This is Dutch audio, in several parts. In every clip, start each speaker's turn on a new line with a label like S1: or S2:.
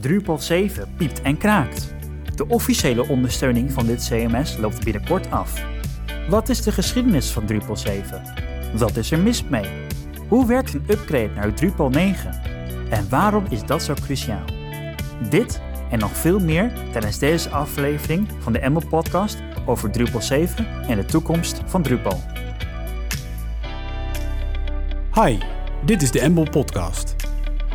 S1: Drupal 7 piept en kraakt. De officiële ondersteuning van dit CMS loopt binnenkort af. Wat is de geschiedenis van Drupal 7? Wat is er mis mee? Hoe werkt een upgrade naar Drupal 9? En waarom is dat zo cruciaal? Dit en nog veel meer tijdens deze aflevering van de Emmel Podcast over Drupal 7 en de toekomst van Drupal.
S2: Hi, dit is de Embol Podcast.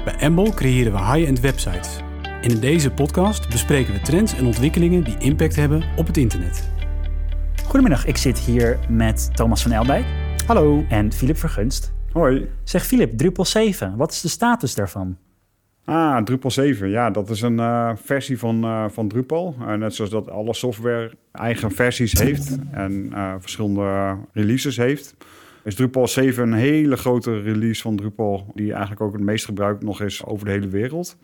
S2: Bij Embol creëren we high-end websites. En in deze podcast bespreken we trends en ontwikkelingen die impact hebben op het internet.
S1: Goedemiddag, ik zit hier met Thomas van Eldijk
S3: Hallo.
S1: en Filip Vergunst.
S3: Hoi.
S1: Zeg Filip, Drupal 7, wat is de status daarvan?
S3: Ah, Drupal 7. Ja, dat is een eh, versie van, eh, van Drupal. Eh, net zoals dat alle software eigen versies heeft en eh, verschillende releases heeft. Is Drupal 7 een hele grote release van Drupal, die eigenlijk ook het meest gebruikt nog is over de hele wereld.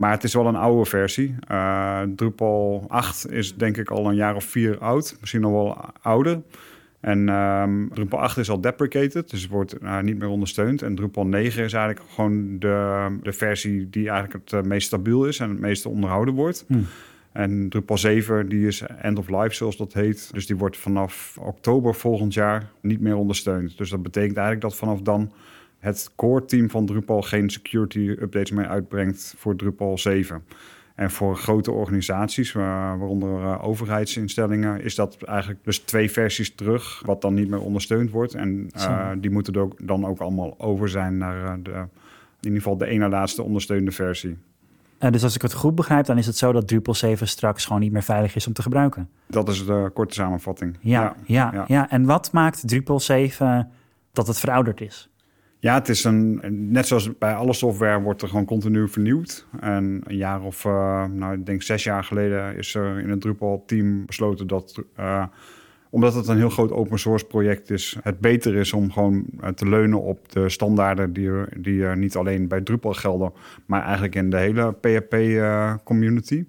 S3: Maar het is wel een oude versie. Eh, Drupal 8 is denk ik al een jaar of vier oud, misschien nog wel ouder. En ehm, Drupal 8 is al deprecated, dus wordt eh, niet meer ondersteund. En Drupal 9 is eigenlijk gewoon de, de versie die eigenlijk het eh, meest stabiel is en het meest onderhouden wordt.
S1: Hm.
S3: En Drupal 7 die is end of life, zoals dat heet. Dus die wordt vanaf oktober volgend jaar niet meer ondersteund. Dus dat betekent eigenlijk dat vanaf dan het core team van Drupal geen security updates meer uitbrengt voor Drupal 7. En voor grote organisaties, wa- waaronder eh, overheidsinstellingen, is dat eigenlijk dus twee versies terug, wat dan niet meer ondersteund wordt. En eh, die moeten dan ook allemaal over zijn naar eh, de, in ieder geval de ene laatste ondersteunde versie.
S1: Eh, dus als ik het goed begrijp, dan is het zo dat Drupal 7 straks gewoon niet meer veilig is om te gebruiken.
S3: Dat is de korte samenvatting.
S1: Ja, ja, ja.
S3: ja.
S1: En wat maakt Drupal 7 dat het verouderd is?
S3: Ja, het is een, net zoals bij alle software wordt er gewoon continu vernieuwd. En een jaar of, eh, nou ik denk zes jaar geleden is er in het Drupal-team besloten dat, eh, omdat het een heel groot open source project is, het beter is om gewoon eh, te leunen op de standaarden die die niet alleen bij Drupal gelden, maar eigenlijk in de hele PHP-community.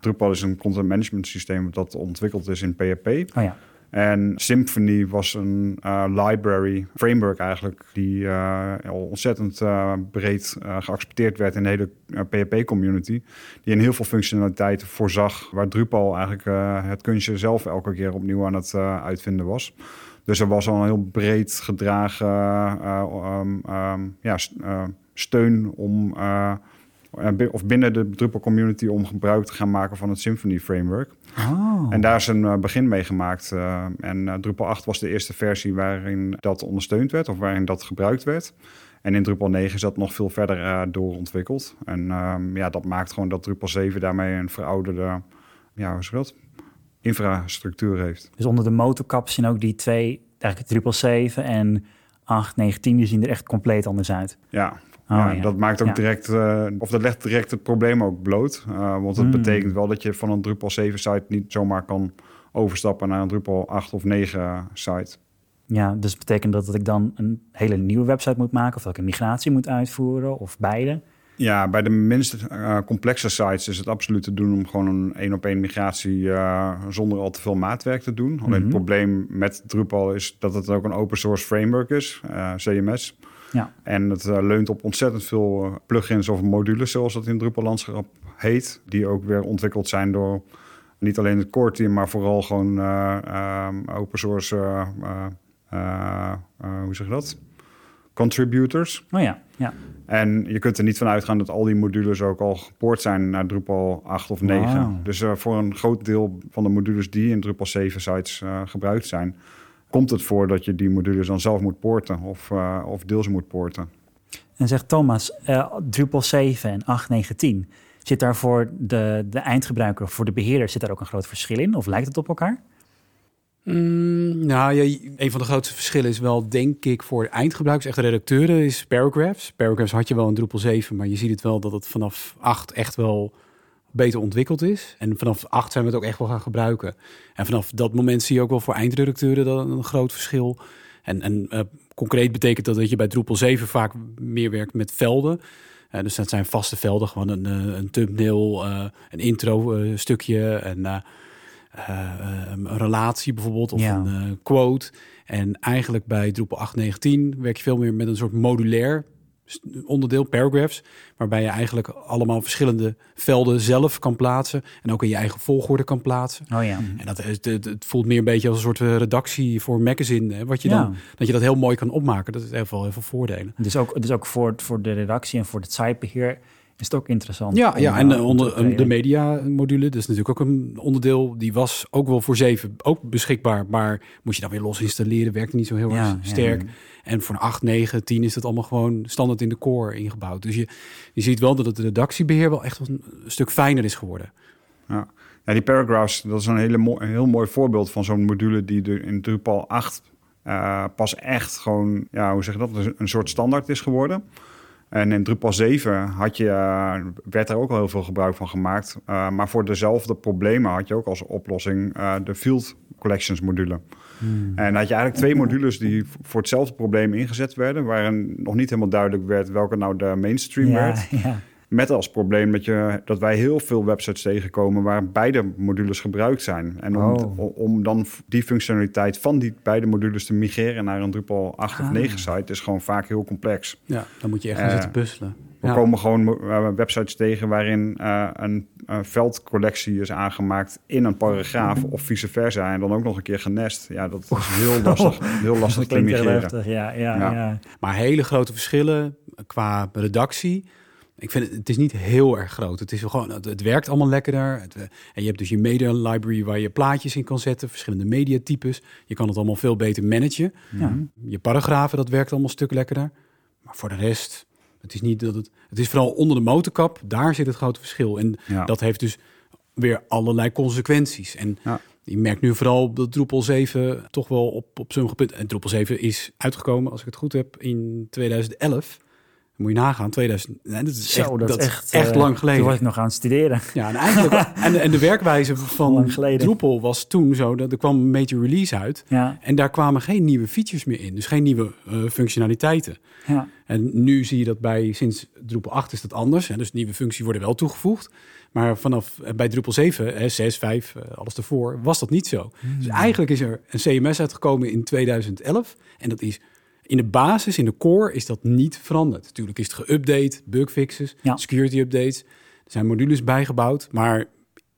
S3: Drupal is een content management systeem dat ontwikkeld is in PHP.
S1: Oh ja,
S3: En Symfony was een eh, library framework eigenlijk die eh, al ontzettend eh, breed geaccepteerd werd in de hele PHP-community. Die in heel veel functionaliteiten voorzag, waar Drupal eigenlijk het kunstje zelf elke keer opnieuw aan het uitvinden was. Dus er was al een heel breed gedragen eh, ehm, ja, st- steun om, of binnen de Drupal-community om gebruik te gaan maken van het Symfony framework.
S1: oh.
S3: En daar is een eh, begin mee gemaakt. eh, en eh, Drupal 8 was de eerste versie waarin dat ondersteund werd of waarin dat gebruikt werd. En in Drupal 9 is dat nog veel verder eh, doorontwikkeld. En ehm, ja, dat maakt gewoon dat Drupal 7 daarmee een verouderde ja, hoe dat? infrastructuur heeft.
S1: Dus onder de motorkap zien ook die twee, eigenlijk Drupal 7 en 8, 9, 10, die zien er echt compleet anders uit.
S3: Ja,
S1: Oh,
S3: ja,
S1: ja.
S3: dat maakt ook
S1: Ja.
S3: direct, eh, of dat legt direct het probleem ook bloot. Eh, want het
S1: Mm.
S3: betekent wel dat je van een Drupal 7 site niet zomaar kan overstappen naar een Drupal 8 of 9 site.
S1: Ja, dus betekent dat dat ik dan een hele nieuwe website moet maken of dat ik een migratie moet uitvoeren of beide?
S3: Ja, bij de minst eh, complexe sites is het absoluut te doen om gewoon een één op één migratie zonder al te veel maatwerk te doen. Alleen
S1: Mhm.
S3: het probleem met Drupal is dat het ook een open source framework is, CMS.
S1: Ja.
S3: En het eh, leunt op ontzettend veel eh, plugins of modules, zoals dat in het Drupal-landschap heet. Die ook weer ontwikkeld zijn door niet alleen het core team, maar vooral gewoon eh, ehm, open source, hoe zeg je dat? Contributors.
S1: Oh ja, ja.
S3: En je kunt er niet van uitgaan dat al die modules ook al gepoord zijn naar Drupal 8 of 9.
S1: Wauw.
S3: Dus voor een groot deel van de modules die in Drupal 7 sites gebruikt zijn, komt het voor dat je die modules dan zelf moet poorten of, eh, of deels moet poorten.
S1: En zegt Thomas, eh, Drupal 7 en 8, 9, 10, zit daar voor de, de eindgebruiker of voor de beheerder, zit daar ook een groot verschil in? Of lijkt het op elkaar?
S2: Mm, nou, ja, een van de grootste verschillen is wel, denk ik, voor eindgebruikers, echte redacteuren, is paragraphs. Paragraphs had je wel in Drupal 7, maar je ziet het wel dat het vanaf 8 echt wel beter ontwikkeld is. En vanaf 8 zijn we het ook echt wel gaan gebruiken. En vanaf dat moment zie je ook wel voor eindredacteuren dat een groot verschil. En, en eh, concreet betekent dat dat je bij Drupal 7 vaak meer werkt met velden. Eh, dus dat zijn vaste velden, gewoon een, eh, een thumbnail, een intro stukje, en eh, een relatie bijvoorbeeld of
S1: Ja.
S2: een quote. En eigenlijk bij Drupal 8, 9, 10 werk je veel meer met een soort modulair onderdeel, paragraphs, waarbij je eigenlijk allemaal verschillende velden zelf kan plaatsen en ook in je eigen volgorde kan plaatsen.
S1: Oh ja.
S2: En dat het, het, het voelt meer een beetje als een soort eh, redactie voor magazine, hè, wat je
S1: Ja.
S2: dan dat je dat heel mooi kan opmaken. Dat is heel veel, heel veel voordelen.
S1: Dus ook, dus ook voor, voor de redactie en voor het sitebeheer is het ook interessant.
S2: Ja, ja en onder de media module, dat is natuurlijk ook een onderdeel. Die was ook wel voor 7 ook beschikbaar, maar moest je dan weer los installeren, werkte niet zo heel
S1: Ja,
S2: erg
S1: ja.
S2: sterk. En voor een 8, 9, 10 is dat allemaal gewoon standaard in de core ingebouwd. Dus je, je ziet wel dat het redactiebeheer wel echt een stuk fijner is geworden.
S3: Ja. ja, die paragraphs, dat is een, hele mo- een heel mooi voorbeeld van zo'n module die er in Drupal 8 eh, pas echt gewoon, ja, hoe zeg je dat, een soort standaard is geworden. En in Drupal 7 had je, eh, werd er ook al heel veel gebruik van gemaakt. Eh, maar voor dezelfde problemen had je ook als oplossing eh, de Field Collections module. En dan had je eigenlijk twee modules die voor hetzelfde probleem ingezet werden, waarin nog niet helemaal duidelijk werd welke nou de mainstream werd.
S1: Ja.
S3: Met als probleem dat, je, dat wij heel veel websites tegenkomen waar beide modules gebruikt zijn. En om,
S1: Oh.
S3: om, dan die functionaliteit van die beide modules te migreren naar een Drupal 8 of
S1: Ah.
S3: 9 site is gewoon vaak heel complex.
S2: Ja, dan moet je echt gaan
S3: Eh,
S2: zitten puzzelen.
S3: We
S2: Ja.
S3: komen gewoon eh, websites tegen waarin eh, een, een veldcollectie is aangemaakt in een paragraaf of vice versa. En dan ook nog een keer genest. Ja, dat is heel lastig, heel lastig te migreren.
S1: ja, Ja.
S3: ja.
S2: Maar hele grote verschillen qua redactie. Ik vind het, het is niet heel erg groot. Het is gewoon, het, het werkt allemaal lekkerder. Het, eh, en je hebt dus je media library waar je plaatjes in kan zetten, verschillende mediatypes. Je kan het allemaal veel beter managen.
S1: Ja.
S2: Je paragrafen, dat werkt allemaal een stuk lekkerder. Maar voor de rest, het is niet dat het. Het is vooral onder de motorkap, daar zit het grote verschil. En
S3: Ja.
S2: dat heeft dus weer allerlei consequenties. En
S3: Ja.
S2: je merkt nu vooral dat Drupal 7 toch wel op, op sommige punten... En Drupal 7 is uitgekomen, als ik het goed heb, in 2011. Moet je nagaan, 2000. Nee, dat is
S1: Zo,
S2: echt,
S1: dat,
S2: dat
S1: is echt,
S2: echt
S1: eh,
S2: lang geleden.
S1: Toen was ik nog aan het studeren.
S2: Ja, en eigenlijk en, en de werkwijze van. Drupal was toen zo dat er kwam een major release uit
S1: Ja,
S2: en daar kwamen geen nieuwe features meer in, dus geen nieuwe eh, functionaliteiten.
S1: ja.
S2: En nu zie je dat bij sinds Drupal 8 is dat anders. Hè? Dus nieuwe functies worden wel toegevoegd. Maar vanaf eh, bij Drupal 7, hè, 6, 5, eh, alles ervoor, was dat niet zo. Dus eigenlijk is er een CMS uitgekomen in 2011. En dat is in de basis, in de core, is dat niet veranderd. Natuurlijk is het geüpdate, bugfixes,
S1: Ja.
S2: security updates. Er zijn modules bijgebouwd, maar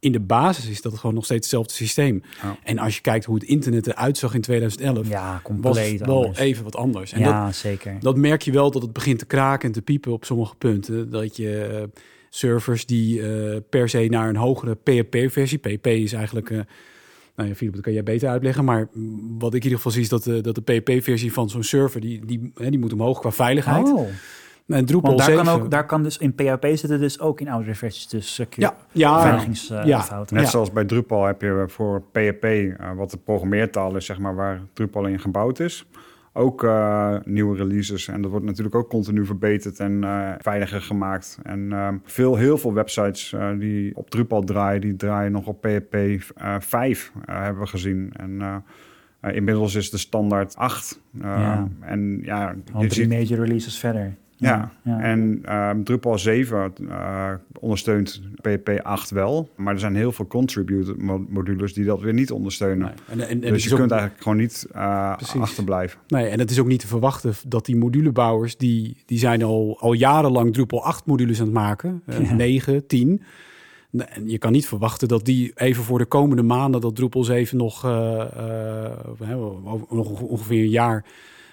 S2: in de basis is dat gewoon nog steeds hetzelfde systeem.
S3: Ja.
S2: En als je kijkt hoe het internet eruit zag in 2011,
S1: ja
S2: was
S1: compleet
S2: het wel
S1: anders.
S2: even wat anders. En dat,
S1: ja, zeker.
S2: dat merk je wel dat het begint te kraken en te piepen op sommige punten. Dat je eh, servers die eh, per se naar een hogere PHP-versie... PHP is eigenlijk... eh nou ja, Philip, dat kan jij beter uitleggen. Maar wat ik in ieder geval zie is dat, de dat de PHP-versie van zo'n server... Die, die, hè, die moet omhoog qua veiligheid.
S1: Oh,
S2: En Drupal
S1: daar
S2: 7...
S1: kan, ook, daar kan dus in PHP zitten dus ook in oudere versies dus secure
S2: ja, ja, ja.
S1: veiligingsfouten.
S3: Net
S2: Ja.
S3: zoals bij Drupal heb je voor PHP, eh, wat de programmeertaal is, zeg maar, waar Drupal in gebouwd is. Ook eh, nieuwe releases. En dat wordt natuurlijk ook continu verbeterd en eh, veiliger gemaakt. En eh, veel, heel veel websites eh, die op Drupal draaien, die draaien nog op PHP eh 5, eh, hebben we gezien. En inmiddels is de standaard 8. Eh,
S1: Ja.
S3: En ja,
S1: Al drie
S3: ziet,
S1: major releases verder.
S3: Ja,
S1: ja.
S3: en ehm, Drupal 7 eh, ondersteunt PHP 8 wel. Maar er zijn heel veel contribute mo- modules die dat weer niet ondersteunen.
S2: Nee. En, en, en het
S3: dus je
S2: ook-
S3: kunt eigenlijk gewoon niet eh, achterblijven.
S2: Nee, en het is ook niet te verwachten dat die modulebouwers... die, die zijn al, al jarenlang Drupal 8 modules aan het maken. eh,
S1: Ja.
S2: 9, 10. Nee, En je kan niet verwachten dat die even voor de komende maanden... dat Drupal 7 nog, nog ongeveer een jaar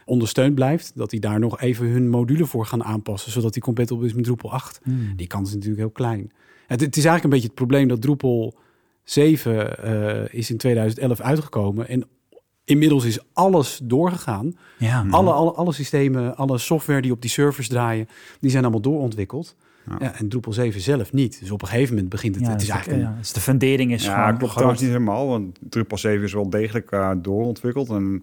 S2: ondersteund blijft. Dat die daar nog even hun module voor gaan aanpassen... zodat die compatible is met Drupal 8.
S1: Hmm.
S2: Die kans is natuurlijk heel klein. Het, het is eigenlijk een beetje het probleem dat Drupal 7 eh, is in 2011 uitgekomen. En inmiddels is alles doorgegaan.
S1: Ja,
S2: Alle, alle, alle systemen, alle software die op die servers draaien, die zijn allemaal doorontwikkeld.
S3: Ja.
S2: Ja, en Drupal 7 zelf niet. Dus op een gegeven moment begint het.
S1: ja,
S2: het is eigenlijk
S1: ja, dus de fundering is
S3: Ja,
S1: gewoon
S3: klopt
S1: groot.
S3: trouwens niet helemaal. Want Drupal 7 is wel degelijk eh, doorontwikkeld. En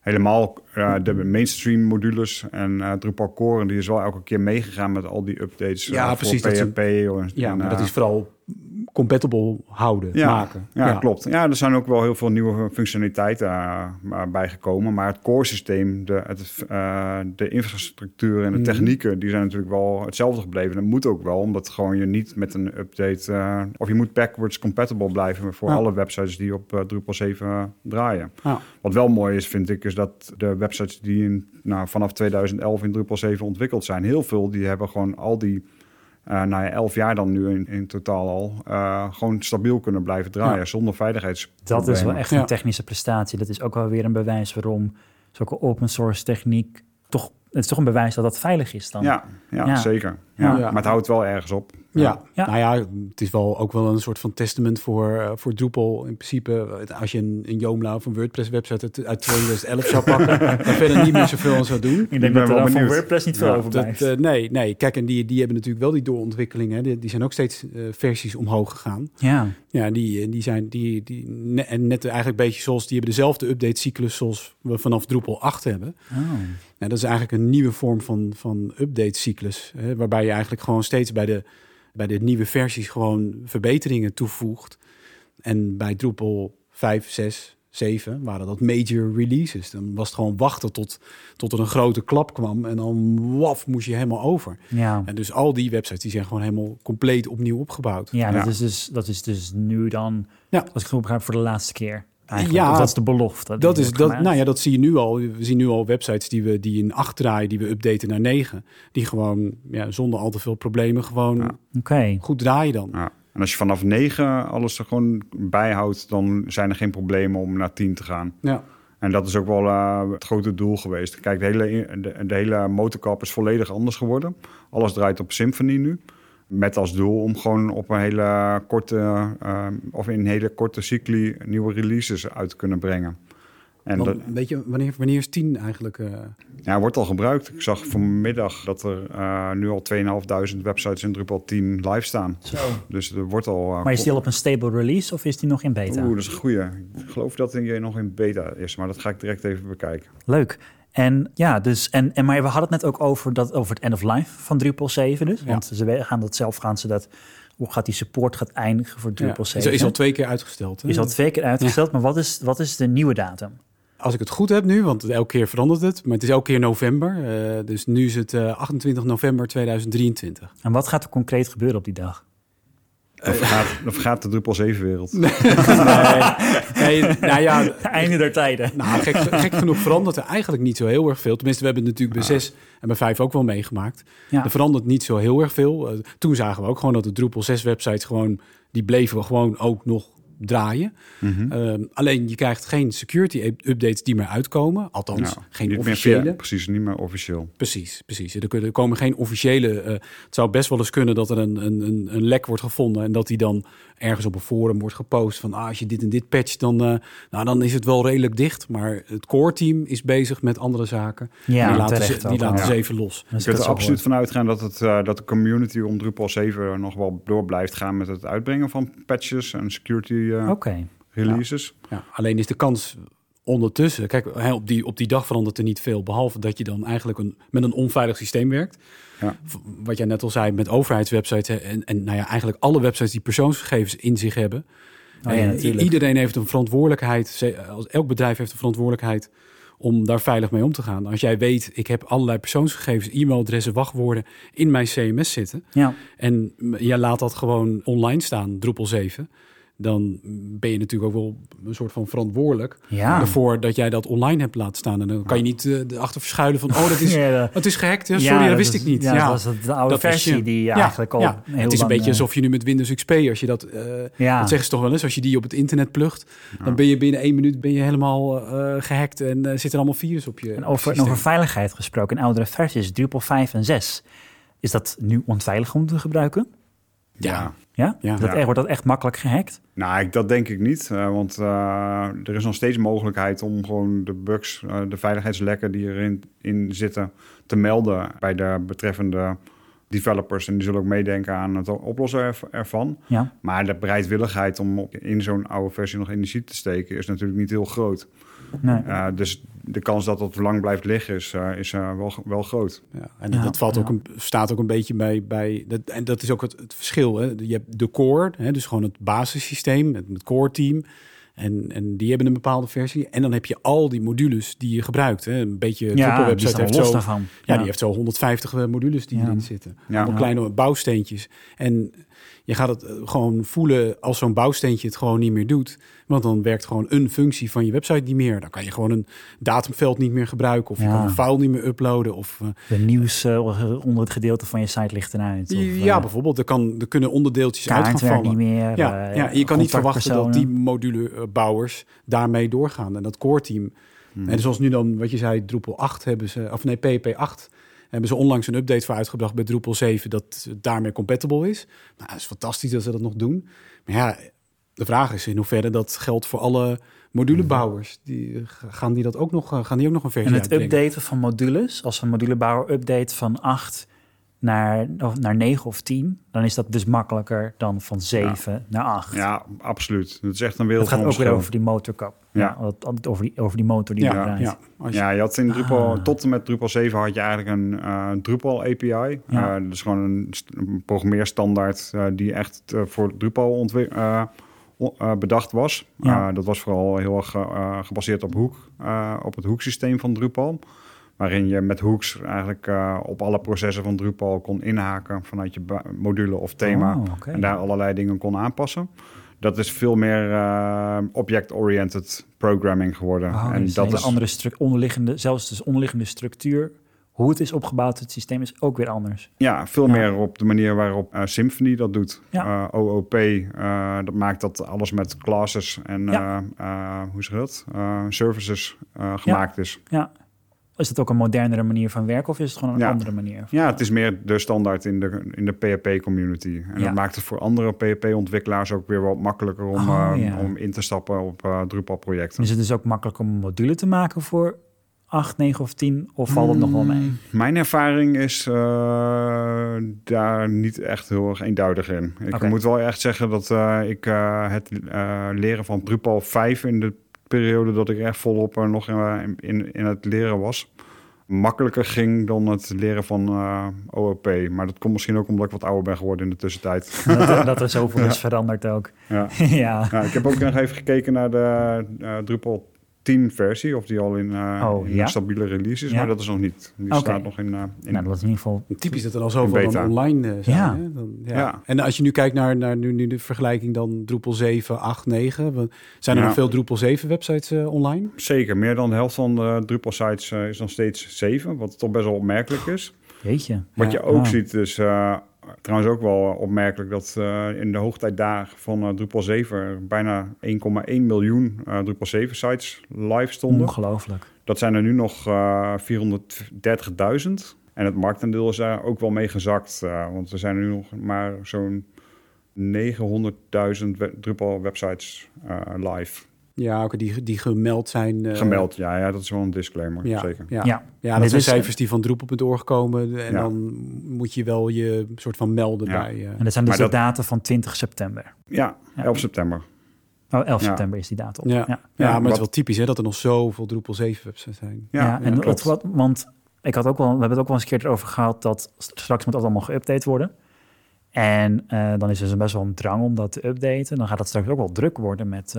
S3: helemaal eh, de mainstream modules en eh, Drupal Core... die is wel elke keer meegegaan met al die updates
S2: Ja,
S3: eh,
S2: precies,
S3: voor
S2: dat
S3: PHP. en,
S2: Ja, maar dat
S3: eh,
S2: is vooral compatible houden,
S3: ja,
S2: maken.
S3: Ja, klopt. Ja, er zijn ook wel heel veel nieuwe functionaliteiten uh, bijgekomen. Maar het core systeem, de, het, uh, de infrastructuur en de
S2: Mhm.
S3: technieken... die zijn natuurlijk wel hetzelfde gebleven. Dat moet ook wel, omdat gewoon je niet met een update... Uh, of je moet backwards compatible blijven voor
S2: Ja.
S3: alle websites die op Drupal 7 draaien. Wat wel mooi is, vind ik, is dat de websites die in, nou, vanaf 2011 in Drupal 7 ontwikkeld zijn... heel veel, die hebben gewoon al die... Uh, nou ja, elf jaar dan nu in, in totaal al, uh, gewoon stabiel kunnen blijven draaien
S2: Ja.
S3: zonder veiligheids.
S1: Dat is wel echt
S2: Ja.
S1: een technische prestatie. Dat is ook wel weer een bewijs waarom zulke open source techniek toch... Het is toch een bewijs dat dat veilig is dan.
S3: Ja, ja,
S1: Ja.
S3: zeker. Ja.
S2: Ja.
S3: Maar het houdt wel ergens op.
S2: Ja.
S1: Ja.
S2: nou ja, het is wel ook wel een soort van testament voor, eh, voor Drupal. In principe, als je een, een Joomla of een WordPress-website uit, uit 2011 zou pakken, dan verder niet meer zoveel aan zou doen.
S1: Ik denk dat er van. WordPress niet veel
S3: Ja,
S1: over
S2: Dat,
S1: blijft.
S2: eh, nee, nee, kijk, en die, die hebben natuurlijk wel die doorontwikkeling. Hè. Die, die zijn ook steeds eh, versies omhoog gegaan.
S1: ja.
S2: Ja, die, die zijn die, die, ne- en net eigenlijk een beetje zoals die hebben dezelfde update-cyclus zoals we vanaf Drupal 8 hebben.
S1: Oh.
S2: Ja, dat is eigenlijk een nieuwe vorm van, van update-cyclus. Hè, waarbij je eigenlijk gewoon steeds bij de, bij de nieuwe versies gewoon verbeteringen toevoegt. En bij Drupal 5, 6, 7 waren dat major releases. Dan was het gewoon wachten tot, tot er een grote klap kwam. En dan waf, moest je helemaal over.
S1: Ja.
S2: En dus al die websites die zijn gewoon helemaal compleet opnieuw opgebouwd.
S1: Ja, dat. Is dus, dat is dus nu dan,
S2: Ja.
S1: als ik goed begrijp, voor de laatste keer. Eigenlijk.
S2: Ja.
S1: Of dat is de belofte.
S2: Dat is dat, nou ja, dat zie je nu al. We zien nu al websites die we die in 8 draaien, die we updaten naar 9. Die gewoon ja, zonder al te veel problemen gewoon
S3: Ja.
S1: Oké.
S2: goed draaien dan.
S3: Ja. En als je vanaf 9 alles er gewoon bijhoudt, dan zijn er geen problemen om naar 10 te gaan.
S2: Ja.
S3: En dat is ook wel eh, het grote doel geweest. Kijk, de hele, de, de hele motorkap is volledig anders geworden. Alles draait op Symfony nu. Met als doel om gewoon op een hele korte, eh, of in een hele korte cycli nieuwe releases uit te kunnen brengen. En
S2: Want,
S3: dat
S2: weet je, wanneer, wanneer is 10 eigenlijk? eh,
S3: ja, wordt al gebruikt. Ik zag vanmiddag dat er eh, nu al 2500 websites in Drupal 10 live staan.
S1: Zo.
S3: Dus er wordt al...
S1: Maar is die al op een stable release of is die nog in beta?
S3: Oeh, dat is een goeie. Ik geloof dat hij nog in beta is, maar dat ga ik direct even bekijken.
S1: Leuk. En ja, dus, en, en, maar we hadden het net ook over, dat, over het end of life van Drupal 7 dus.
S2: Ja.
S1: Want ze gaan dat zelf, gaan ze dat, hoe gaat die support gaat eindigen voor Drupal
S2: ja,
S1: 7?
S2: is, is al twee keer uitgesteld. hè?
S1: Is al twee keer uitgesteld, maar wat is, wat is de nieuwe datum?
S2: Als ik het goed heb nu, want elke keer verandert het. Maar het is elke keer november. eh, dus nu is het eh, 28 november 2023.
S1: En wat gaat er concreet gebeuren op die dag?
S3: Dan vergaat, dan vergaat de Drupal 7-wereld.
S2: Nee, nou ja,
S1: Einde der tijden.
S2: Nou, gek, gek genoeg verandert er eigenlijk niet zo heel erg veel. Tenminste, we hebben het natuurlijk bij 6 en bij 5 ook wel meegemaakt.
S1: Ja.
S2: Er verandert niet zo heel erg veel. Eh, toen zagen we ook gewoon dat de Drupal 6 websites gewoon... die bleven we gewoon ook nog draaien.
S3: Mhm.
S2: Ehm, alleen je krijgt geen security updates die meer uitkomen. Althans,
S3: Nou,
S2: geen
S3: niet meer
S2: officiële.
S3: precies, niet meer officieel.
S2: Precies, precies. Er kunnen- er komen geen officiële. eh, het zou best wel eens kunnen dat er een, een, een, een lek wordt gevonden en dat die dan ergens op een forum wordt gepost van ah, als je dit en dit patcht, dan, eh, nou, dan is het wel redelijk dicht. Maar het core team is bezig met andere zaken.
S1: Ja,
S2: die laten, ze, die laten
S3: ja.
S2: ze even los.
S1: Dus
S3: Je kunt er
S1: is
S3: absoluut van uitgaan dat, het, eh, dat de community om Drupal 7 nog wel door blijft gaan met het uitbrengen van patches en security eh,
S1: Oké.
S3: releases.
S2: Ja, alleen is de kans ondertussen, kijk, op die, op die dag verandert er niet veel, behalve dat je dan eigenlijk een, met een onveilig systeem werkt.
S3: Ja.
S2: Wat jij net al zei met overheidswebsites en, en nou ja, eigenlijk alle websites die persoonsgegevens in zich hebben.
S1: Oh ja,
S2: iedereen heeft een verantwoordelijkheid, elk bedrijf heeft een verantwoordelijkheid om daar veilig mee om te gaan. Als jij weet, ik heb allerlei persoonsgegevens, e-mailadressen, wachtwoorden in mijn CMS zitten
S1: Ja.
S2: en jij laat dat gewoon online staan, Drupal 7, dan ben je natuurlijk ook wel een soort van verantwoordelijk
S1: Ja.
S2: ervoor dat jij dat online hebt laten staan. En dan kan je niet erachter verschuilen van, oh, dat is,
S1: Ja, dat-
S2: het is gehackt. hè? Sorry, dat
S1: dat
S2: wist
S1: is-
S2: ik niet.
S1: Ja, dat was het- de oude
S2: dat
S1: versie
S2: je-
S1: die
S2: ja,
S1: eigenlijk al
S2: Het is een
S1: lang,
S2: beetje
S1: eh,
S2: alsof je nu met Windows XP, als je dat,
S1: Ja.
S2: dat zeggen ze toch wel eens, als je die op het internet plugt, dan ben je binnen één minuut ben je helemaal eh, gehackt en eh, zit er allemaal virus op je.
S1: En over, en over veiligheid gesproken, in oudere versies, Drupal 5 en 6. Is dat nu onveilig om te gebruiken?
S2: Ja.
S1: Ja? Dat echt, wordt dat echt makkelijk gehackt?
S3: Nou, ik, dat denk ik niet. eh, want eh, er is nog steeds mogelijkheid om gewoon de bugs, eh, de veiligheidslekken die erin in zitten, te melden bij de betreffende developers en die zullen ook meedenken aan het oplossen erv- ervan.
S1: Ja.
S3: Maar de bereidwilligheid om op- in zo'n oude versie nog energie te steken is natuurlijk niet heel groot.
S1: Nee.
S3: Uh, dus de kans dat het lang blijft liggen is, uh, is uh, wel, wel groot.
S2: Ja, en
S1: Ja,
S2: dat valt
S1: ja.
S2: ook een, staat ook een beetje bij. bij dat, en dat is ook het, het verschil. Hè. Je hebt de core, hè, dus gewoon het basissysteem, het, het core team. En, en die hebben een bepaalde versie. En dan heb je al die modules die je gebruikt. Hè. Een beetje
S1: Ja,
S2: website heeft
S1: los
S2: zo,
S1: daarvan.
S2: Ja, die heeft zo 150 modules die
S1: Ja.
S2: erin zitten.
S3: Ja.
S2: Allemaal kleine bouwsteentjes. En je gaat het eh, gewoon voelen als zo'n bouwsteentje het gewoon niet meer doet. Want dan werkt gewoon een functie van je website niet meer. Dan kan je gewoon een datumveld niet meer gebruiken. Of je kan een file niet meer uploaden. Of, eh,
S1: De nieuws uh, onder het gedeelte van je site ligt eruit. Of,
S2: ja,
S1: uh,
S2: bijvoorbeeld. Er, kan, er kunnen onderdeeltjes uit gaan vallen.
S1: niet meer.
S2: Ja,
S1: uh,
S2: ja, je kan niet verwachten dat die
S1: contactpersonen.
S2: Modulebouwers daarmee doorgaan. En dat core team.
S3: Hmm.
S2: En zoals nu dan, wat je zei, Drupal 8 hebben ze, of nee, PHP 8 hebben ze onlangs een update voor uitgebracht bij Drupal 7 dat het daarmee compatible is. Nou, dat is fantastisch dat ze dat nog doen. Maar ja, de vraag is in hoeverre dat geldt voor alle modulebouwers. Die, gaan die dat ook nog, eh, gaan die ook nog een versie
S1: En het
S2: uitbrengen?
S1: updaten van modules, als een modulebouwer update van 8 naar, of naar 9 of 10, dan is dat dus makkelijker dan van 7 naar 8.
S3: Ja, absoluut. Het is echt een wereld
S1: Het gaat ook weer over die motorkap.
S3: Ja.
S1: Ja. wat- altijd over, die, over die motor die
S2: Ja,
S1: draait.
S2: ja, je-
S3: Ja, je had in Drupal,
S1: Ah.
S3: tot en met Drupal 7 had je eigenlijk een eh, Drupal API.
S1: Ja.
S3: Eh, dat is gewoon een, st- een programmeerstandaard eh, die echt voor Drupal bedacht was.
S1: Ja.
S3: Dat was vooral heel erg eh, gebaseerd op hoek, eh, op het hoeksysteem van Drupal. Waarin je met hooks eigenlijk eh, op alle processen van Drupal kon inhaken vanuit je module of thema.
S1: Oh.
S3: En daar allerlei dingen kon aanpassen. Dat is veel meer eh, object-oriented programming geworden.
S1: Oh,
S3: en
S1: dus
S3: dat is
S1: andere onderliggende, zelfs dus onderliggende structuur, hoe het is opgebouwd, het systeem is ook weer anders.
S3: Ja, veel
S1: Ja.
S3: meer op de manier waarop eh, Symfony dat doet.
S1: Ja.
S3: OOP, dat maakt dat alles met classes en
S1: Ja.
S3: hoe zeg dat? Services gemaakt is.
S1: Ja. Is het ook een modernere manier van werken of is het gewoon een
S3: Ja.
S1: andere manier?
S3: Ja, het is meer de standaard in de, in de PHP-community. En
S1: Ja.
S3: dat maakt het voor andere PHP-ontwikkelaars ook weer wat makkelijker om,
S1: Oh,
S3: eh,
S1: ja.
S3: om in te stappen op eh, Drupal-projecten.
S1: Is het dus ook makkelijk om een module te maken voor 8, 9 of 10? Of valt het nog wel mee?
S3: Mijn ervaring is eh, daar niet echt heel erg eenduidig in. Ik moet wel echt zeggen dat ik het leren van Drupal 5 in de periode dat ik echt volop er nog eh, in, in het leren was, makkelijker ging dan het leren van eh, OOP. Maar dat komt misschien ook omdat ik wat ouder ben geworden in de tussentijd.
S1: dat, er- dat er zoveel is veranderd ook.
S3: ja.
S1: ja.
S3: Ja, ik heb ook nog even gekeken naar de eh, Drupal 10 versie, of die al in, eh,
S1: Oh,
S3: in
S1: ja?
S3: een stabiele release is,
S1: Ja.
S3: maar dat is nog niet. Die staat nog in, eh, in
S1: Nou, dat is in ieder geval...
S2: Typisch dat er al zoveel dan online eh, zijn.
S1: Ja.
S2: Hè? Dan, ja.
S3: Ja.
S2: En als je nu kijkt naar, naar nu, nu de vergelijking dan Drupal 7, 8, 9. wat- Zijn er
S3: Ja.
S2: nog veel Drupal 7 websites eh, online?
S3: Zeker, meer dan de helft van de Drupal-sites eh, is nog steeds 7, wat toch best wel opmerkelijk is.
S1: Jeetje.
S3: Wat
S2: Ja.
S3: je ook ziet is uh, trouwens ook wel opmerkelijk dat uh, in de hoogtijdagen van uh, Drupal 7 er bijna 1,1 miljoen uh, Drupal 7 sites live stonden.
S1: Ongelooflijk.
S3: Dat zijn er nu nog uh, 430.000. En het marktaandeel is daar ook wel mee gezakt. Want er zijn er nu nog maar zo'n 900.000 we Drupal websites live.
S2: Ja, ook die, die gemeld zijn. Uh,
S3: gemeld, ja, ja, dat is wel een disclaimer.
S2: Ja,
S3: zeker.
S2: Ja,
S1: Ja.
S2: ja. dat zijn cijfers die van Drupal.org komen. En
S3: Ja.
S2: dan moet je wel je soort van melden
S3: Ja.
S2: bij. eh,
S1: En dat zijn dus
S3: Maar
S1: de
S3: dat-
S1: data van 20 september.
S3: Ja,
S1: Ja.
S3: 11 september.
S1: Oh, 11
S3: Ja.
S1: september is die datum.
S2: ja.
S1: Ja.
S2: Ja,
S3: Ja,
S2: maar het
S3: wat-
S2: is wel typisch hè, dat er nog zoveel Drupal 7 websites zijn.
S1: Ja,
S3: Ja,
S1: en
S3: klopt.
S1: wat, wat, want ik had ook wel, we hebben het ook wel eens een keer erover gehad dat straks moet dat allemaal geüpdate worden. En eh, dan is er dus best wel een drang om dat te updaten. Dan gaat het straks ook wel druk worden met,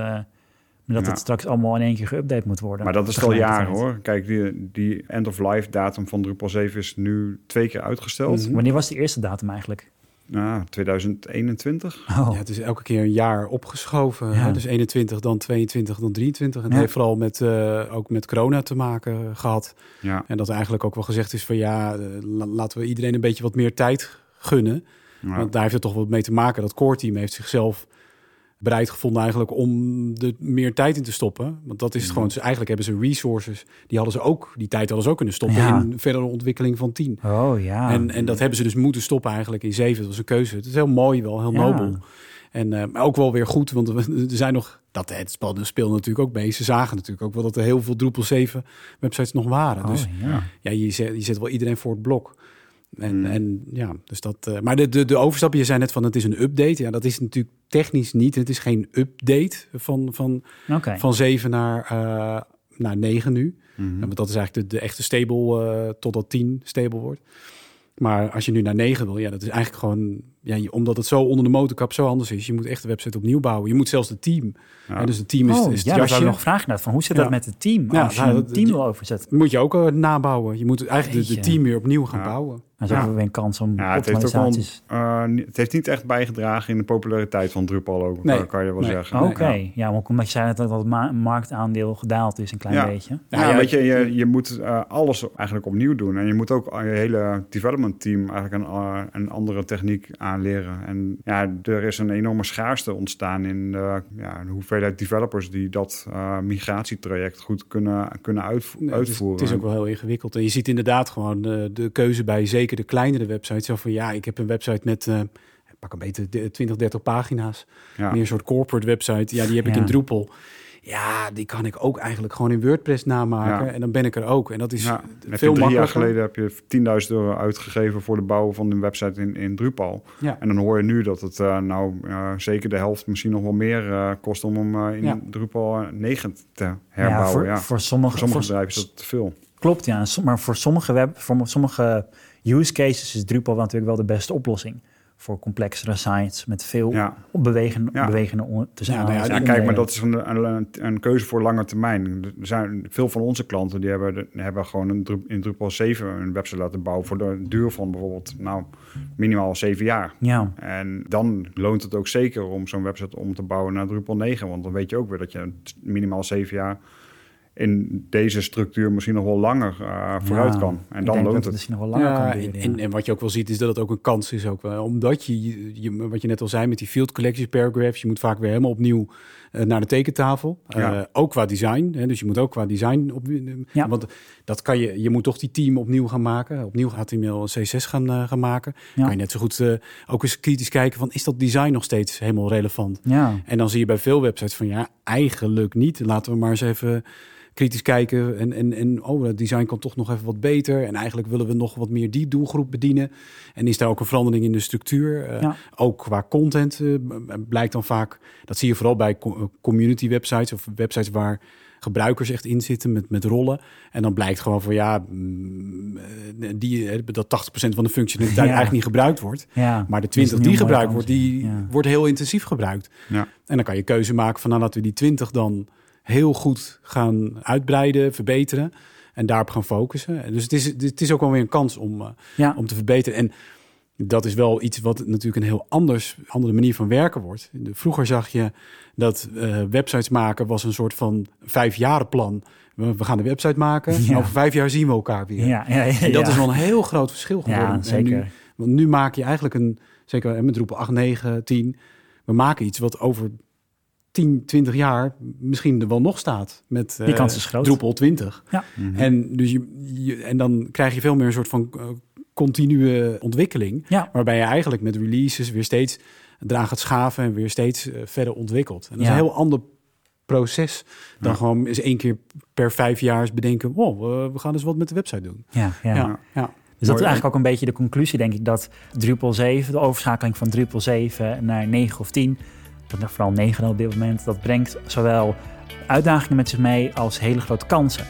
S1: met dat
S3: Ja.
S1: het straks allemaal in één keer geüpdate moet worden.
S3: Maar dat is al jaren hoor. Kijk, die, die end-of-life datum van Drupal 7 is nu twee keer uitgesteld.
S2: Mhm.
S1: Wanneer was die eerste datum eigenlijk?
S3: Nou, 2021.
S1: Oh,
S2: Ja, het is elke keer een jaar opgeschoven.
S1: Ja.
S2: Dus 21, dan 22, dan 23. En
S1: Ja.
S2: heeft vooral met, eh, ook met corona te maken gehad.
S3: Ja,
S2: En dat eigenlijk ook wel gezegd is van ja, eh, la- laten we iedereen een beetje wat meer tijd gunnen.
S3: ja.
S2: Want daar heeft het toch wat mee te maken. Dat core team heeft zichzelf bereid gevonden eigenlijk om er meer tijd in te stoppen. Want dat is het
S3: Mhm.
S2: gewoon. Dus eigenlijk hebben ze resources. Die hadden ze ook, die tijd hadden ze ook kunnen stoppen
S1: Ja.
S2: in verdere ontwikkeling van 10.
S1: oh ja.
S2: En, en dat hebben ze dus moeten stoppen eigenlijk in 7. Dat was een keuze. Het is heel mooi wel, heel
S1: Ja.
S2: nobel. En eh, maar ook wel weer goed, want er zijn nog... Dat, het spel, de speel natuurlijk ook mee. Ze zagen natuurlijk ook wel dat er heel veel Drupal 7 websites nog waren.
S1: oh,
S2: dus
S1: ja.
S2: ja, je zet, je zet wel iedereen voor het blok. En, en ja, dus dat. eh, maar de, de, de overstap, je zei net van het is een update. Ja, dat is natuurlijk technisch niet. Het is geen update van, van, van 7 naar, eh, naar 9 nu.
S3: Mhm.
S2: Want dat is eigenlijk de, de echte stable eh, totdat 10 stable wordt. Maar als je nu naar 9 wil, ja, dat is eigenlijk gewoon. Ja, omdat het zo onder de motorkap zo anders is. Je moet echt de website opnieuw bouwen. Je moet zelfs het team.
S3: Ja.
S2: Ja, dus het team is,
S1: oh,
S2: is het
S1: ja, dat
S2: jasje.
S1: ik nog vragen. net Van, hoe zit
S2: Ja.
S1: dat met het team?
S2: Ja,
S1: als je
S2: nou, dat-
S1: team wil overzetten.
S2: Moet je ook eh, nabouwen. Je moet eigenlijk
S1: Jeetje.
S2: team weer opnieuw gaan
S3: Ja.
S2: bouwen.
S1: Dan
S3: Ja.
S1: wel weer een kans om
S3: Ja, het heeft ook wel, eh, niet- het heeft niet echt bijgedragen in de populariteit van Drupal ook,
S2: Nee.
S3: kan je wel
S2: Nee.
S3: zeggen.
S1: Oké,
S2: Nee,
S1: ja, want omdat je zei net dat het ma- marktaandeel gedaald is een klein
S3: Ja.
S1: beetje.
S3: Ja,
S2: Ja, ja,
S3: weet je, je, je moet eh, alles eigenlijk opnieuw doen. En je moet ook aan je hele development team eigenlijk een, een andere techniek aanleren. En ja, er is een enorme schaarste ontstaan in de, ja, de hoeveelheid developers die dat eh, migratietraject goed kunnen, kunnen uitvo-
S2: Nee, het, is,
S3: uitvoeren.
S2: het is ook wel heel ingewikkeld. En je ziet inderdaad gewoon de, de keuze bij zeker de kleinere websites. Zo van ja, ik heb een website met. eh, pak een beetje de 20, 30 pagina's.
S3: ja.
S2: Meer een soort corporate website. Ja, die heb ik
S1: Ja.
S2: in Drupal. Ja, die kan ik ook eigenlijk gewoon in WordPress namaken.
S3: Ja.
S2: En dan ben ik er ook. En dat is
S3: Ja,
S2: veel
S3: heb je drie jaar geleden heb je 10.000 euro uitgegeven voor de bouw van een website in, in Drupal.
S2: Ja.
S3: En dan hoor je nu dat het eh, nou eh, zeker de helft, misschien nog wel meer eh, kost om hem eh, in
S2: Ja.
S3: Drupal 9 te
S1: Ja,
S3: herbouwen.
S1: voor,
S3: Ja,
S1: voor sommige,
S3: Voor sommige
S1: voor-
S3: bedrijven is dat te veel.
S1: Klopt, ja. Maar voor sommige, web, voor sommige use cases is Drupal natuurlijk wel de beste oplossing. Voor complexere sites met veel
S3: Ja.
S1: bewegen,
S3: Ja.
S1: bewegende
S2: Ja, nou ja,
S3: Ja, kijk, maar dat is een, een, een keuze voor lange termijn. Er zijn veel van onze klanten die hebben, hebben gewoon een, in Drupal 7 een website laten bouwen voor de duur van bijvoorbeeld nou, minimaal 7 jaar.
S1: Ja,
S3: En dan loont het ook zeker om zo'n website om te bouwen naar Drupal 9. Want dan weet je ook weer dat je minimaal 7 jaar in deze structuur misschien nog wel langer eh, vooruit
S1: Ja,
S3: kan. En dan loont
S1: het
S3: het.
S1: misschien nog wel langer
S2: Ja,
S1: kan
S2: en,
S1: duren.
S2: en,
S1: ja.
S2: en wat je ook wel ziet is dat het ook een kans is ook wel. Omdat je, je, wat je net al zei met die field collections paragraphs, je moet vaak weer helemaal opnieuw eh, naar de tekentafel.
S3: Ja.
S2: Eh, ook qua design. Hè, dus je moet ook qua design op.
S1: Ja.
S2: Want dat kan je, je moet toch die team opnieuw gaan maken. Opnieuw HTML en CSS gaan, eh, gaan maken.
S1: Ja.
S2: Kan je net zo goed eh, ook eens kritisch kijken van is dat design nog steeds helemaal relevant?
S1: ja.
S2: En dan zie je bij veel websites van ja, eigenlijk niet. Laten we maar eens even kritisch kijken. En, en, en oh, het design kan toch nog even wat beter. En eigenlijk willen we nog wat meer die doelgroep bedienen. En is daar ook een verandering in de structuur. Eh,
S1: Ja.
S2: Ook qua content eh, blijkt dan vaak, dat zie je vooral bij eh, community websites of websites waar gebruikers echt in zitten met, met rollen. En dan blijkt gewoon van ja, mm, die, dat 80% van de functionaliteit
S1: Ja.
S2: eigenlijk niet gebruikt wordt.
S1: ja.
S2: Maar de
S1: Dat is
S2: 20
S1: een
S2: die gebruikt wordt, die
S1: Ja.
S2: wordt heel intensief gebruikt.
S3: Ja.
S2: En dan kan je keuze maken van nou, laten we die 20 dan heel goed gaan uitbreiden, verbeteren. En daarop gaan focussen. En Dus het is, het is ook wel weer een kans om, eh,
S1: Ja.
S2: om te verbeteren. En dat is wel iets wat natuurlijk een heel anders, andere manier van werken wordt. De- Vroeger zag je dat eh, websites maken was een soort van vijfjarenplan. We, we gaan een website maken.
S1: Ja.
S2: En over vijf jaar zien we elkaar weer.
S1: Ja, ja, ja,
S2: En dat is wel een heel groot verschil geworden.
S1: Zeker.
S2: nu, want nu maak je eigenlijk een, zeker met Drupal 8, 9, 10, we maken iets wat over 10, 20 jaar misschien er wel nog staat. Met
S1: Die
S2: eh,
S1: kans is groot.
S2: Drupal 20.
S1: Ja.
S3: Mhm.
S2: En, dus je, je, en dan krijg je veel meer een soort van eh, continue ontwikkeling.
S1: Ja.
S2: Waarbij je eigenlijk met releases weer steeds eraan gaat schaven en weer steeds eh, verder ontwikkelt. En dat is een heel ander proces dan
S3: Ja.
S2: gewoon eens één keer per vijf jaar eens bedenken... wow, eh, we gaan eens wat met de website doen.
S1: Ja, ja.
S2: Ja, ja.
S1: Dus dat is eigenlijk ook een beetje de conclusie, denk ik, dat Drupal 7, de overschakeling van Drupal 7 naar 9 of 10, dat er vooral 9 op dit moment, dat brengt zowel uitdagingen met zich mee als hele grote kansen.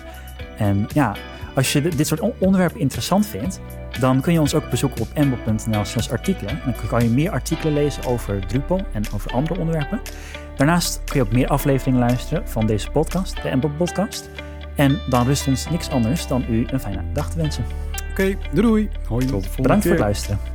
S1: En ja, als je dit soort on- onderwerpen interessant vindt, dan kun je ons ook bezoeken op embel.nl slash artikelen. Dan kan je meer artikelen lezen over Drupal en over andere onderwerpen. Daarnaast kun je ook meer afleveringen luisteren van deze podcast, de Embel Podcast. En dan rust ons niks anders dan u een fijne dag te wensen.
S2: Oké, doei doei. Hoi.
S3: Tot de volgende
S1: Bedankt voor het luisteren.